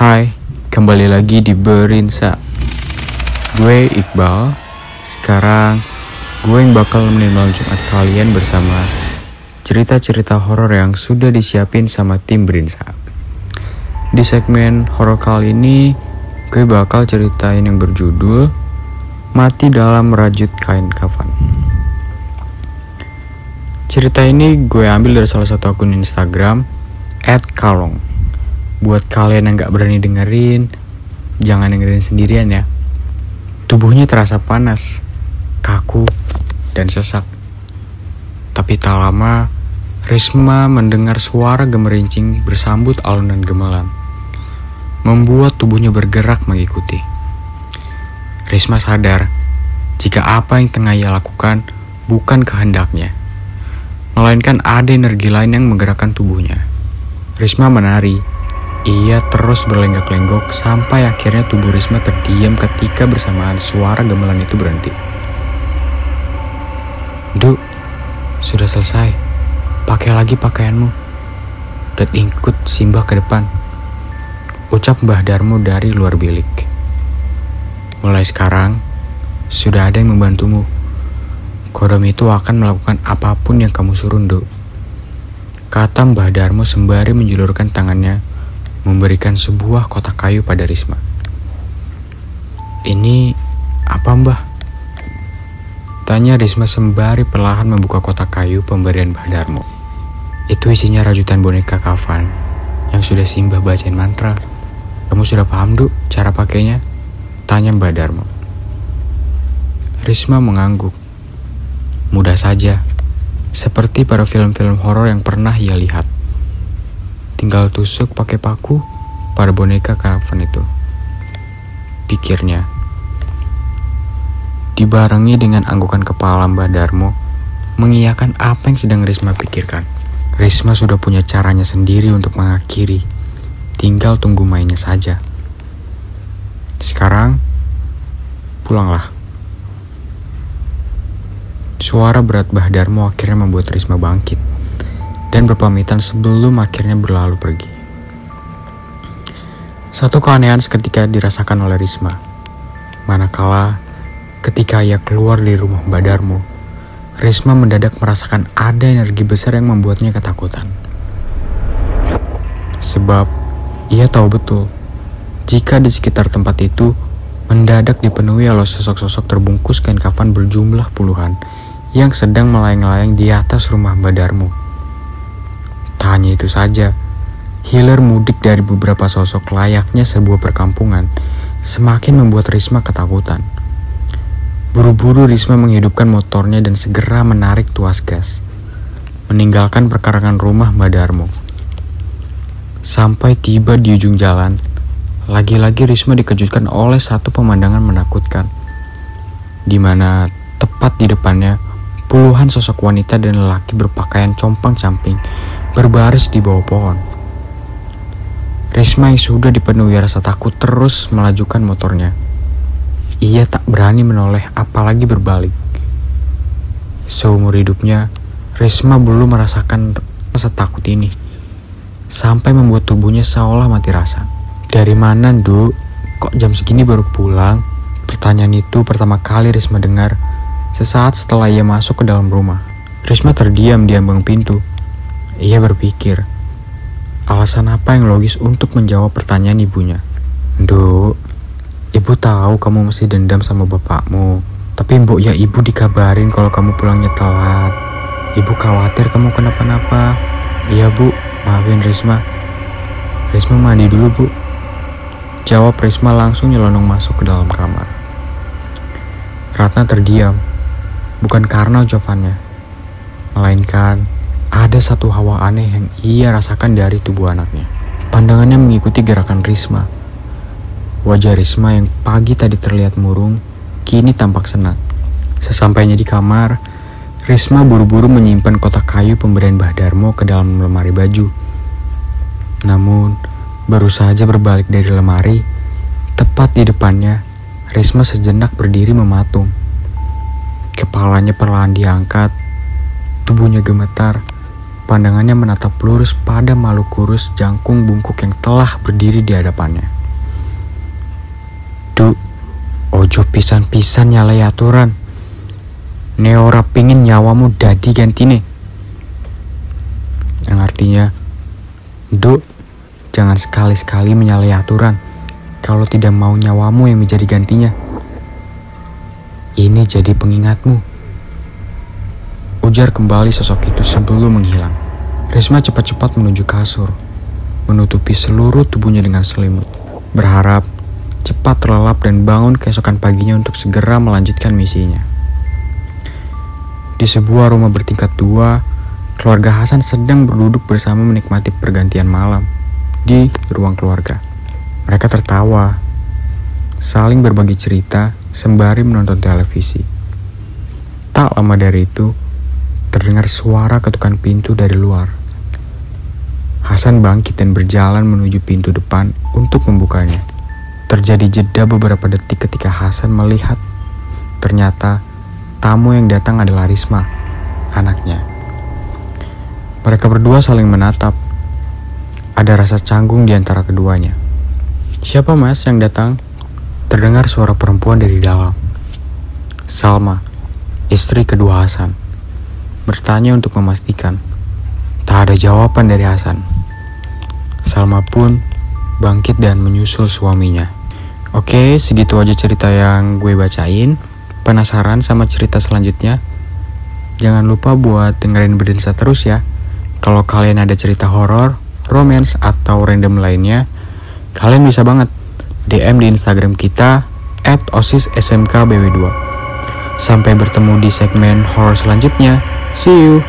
Hai, kembali lagi di Berinsa. Gue Iqbal. Sekarang gue yang bakal nemenin malam Jumat kalian bersama cerita-cerita horor yang sudah disiapin sama tim Berinsa. Di segmen horor kali ini, gue bakal ceritain yang berjudul Mati dalam Rajut Kain Kafan. Cerita ini gue ambil dari salah satu akun Instagram @kalong. Buat kalian yang gak berani dengerin, jangan dengerin sendirian ya. Tubuhnya terasa panas, kaku, dan sesak. Tapi tak lama, Risma mendengar suara gemerincing bersambut alunan gemelan. Membuat tubuhnya bergerak mengikuti. Risma sadar jika apa yang tengah ia lakukan bukan kehendaknya, melainkan ada energi lain yang menggerakkan tubuhnya. Risma menari ia terus berlenggak-lenggok sampai akhirnya tubuh Risma terdiam ketika bersamaan suara gemelan itu berhenti. Du, sudah selesai. Pakai lagi pakaianmu. Dan ikut Simbah ke depan. Ucap Mbah Darmo dari luar bilik. Mulai sekarang, sudah ada yang membantumu. Kodam itu akan melakukan apa pun yang kamu suruh, Nduk. Kata Mbah Darmo sembari menjulurkan tangannya memberikan sebuah kotak kayu pada Risma. Ini apa mbah? Tanya Risma sembari perlahan membuka kotak kayu pemberian Mbah Darmo. Itu isinya rajutan boneka kafan yang sudah Simbah bacain mantra. Kamu sudah paham, Duk, cara pakainya? Tanya Mbah Darmo. Risma mengangguk. Mudah saja, seperti pada film-film horor yang pernah ia lihat. Tinggal tusuk pakai paku pada boneka karavan itu. Pikirnya. Dibarengi dengan anggukan kepala Mbak Darmo, mengiyakan apa yang sedang Risma pikirkan. Risma sudah punya caranya sendiri untuk mengakhiri. Tinggal tunggu mainnya saja. Sekarang, pulanglah. Suara berat Mbah Darmo akhirnya membuat Risma bangkit dan berpamitan sebelum akhirnya berlalu pergi. Satu keanehan seketika dirasakan oleh Risma. Manakala ketika ia keluar dari rumah Mbak Darmo, Risma mendadak merasakan ada energi besar yang membuatnya ketakutan. Sebab ia tahu betul jika di sekitar tempat itu mendadak dipenuhi oleh sosok-sosok terbungkus kain kafan berjumlah puluhan yang sedang melayang-layang di atas rumah Mbak Darmo. Tak hanya itu saja, hilir mudik dari beberapa sosok layaknya sebuah perkampungan semakin membuat Risma ketakutan. Buru-buru Risma menghidupkan motornya dan segera menarik tuas gas, meninggalkan perkarangan rumah Mbak Darmo. Sampai tiba di ujung jalan, lagi-lagi Risma dikejutkan oleh satu pemandangan menakutkan, di mana tepat di depannya puluhan sosok wanita dan lelaki berpakaian compang-camping berbaris di bawah pohon. Risma yang sudah dipenuhi rasa takut terus melajukan motornya. Ia tak berani menoleh apalagi berbalik. Seumur hidupnya, Risma belum merasakan rasa takut ini. Sampai membuat tubuhnya seolah mati rasa. Dari mana, Duk? Kok jam segini baru pulang? Pertanyaan itu pertama kali Risma dengar sesaat setelah ia masuk ke dalam rumah. Risma terdiam di ambang pintu ia berpikir, alasan apa yang logis untuk menjawab pertanyaan ibunya. Duk, ibu tahu kamu mesti dendam sama bapakmu. Tapi mbok ya ibu dikabarin kalau kamu pulangnya telat. Ibu khawatir kamu kenapa-napa. Iya bu, maafin Risma. Risma mandi dulu bu. Jawab Risma langsung nyelonong masuk ke dalam kamar. Ratna terdiam, bukan karena ucapannya, melainkan ada satu hawa aneh yang ia rasakan dari tubuh anaknya. Pandangannya mengikuti gerakan Risma. Wajah Risma yang pagi tadi terlihat murung, kini tampak senang. Sesampainya di kamar, Risma buru-buru menyimpan kotak kayu pemberian Mbah Darmo ke dalam lemari baju. Namun, baru saja berbalik dari lemari, tepat di depannya, Risma sejenak berdiri mematung. Kepalanya perlahan diangkat, tubuhnya gemetar, Pandangannya menatap lurus pada makhluk kurus jangkung bungkuk yang telah berdiri di hadapannya. Du, ojo pisan-pisan nyalai aturan. Neora pingin nyawamu dadi gantine. Yang artinya, Du, jangan sekali-sekali menyalahi aturan kalau tidak mau nyawamu yang menjadi gantinya. Ini jadi pengingatmu. Ujar kembali sosok itu sebelum menghilang. Risma cepat-cepat menuju kasur, menutupi seluruh tubuhnya dengan selimut. Berharap cepat terlelap dan bangun keesokan paginya untuk segera melanjutkan misinya. Di sebuah rumah bertingkat dua, keluarga Hasan sedang berduduk bersama menikmati pergantian malam di ruang keluarga. Mereka tertawa, saling berbagi cerita sembari menonton televisi. Tak lama dari itu, terdengar suara ketukan pintu dari luar. Hasan bangkit dan berjalan menuju pintu depan untuk membukanya. Terjadi jeda beberapa detik ketika Hasan melihat ternyata tamu yang datang adalah Risma, anaknya. Mereka berdua saling menatap. Ada rasa canggung di antara keduanya. Siapa mas yang datang? Terdengar suara perempuan dari dalam. Salma, istri kedua Hasan bertanya untuk memastikan. Tak ada jawaban dari Hasan. Salma pun bangkit dan menyusul suaminya. Oke, segitu aja cerita yang gue bacain. Penasaran sama cerita selanjutnya? Jangan lupa buat dengerin Berdensa terus ya. Kalau kalian ada cerita horor, romance, atau random lainnya, kalian bisa banget DM di Instagram kita at osissmkbw2. Sampai bertemu di segmen horror selanjutnya. See you.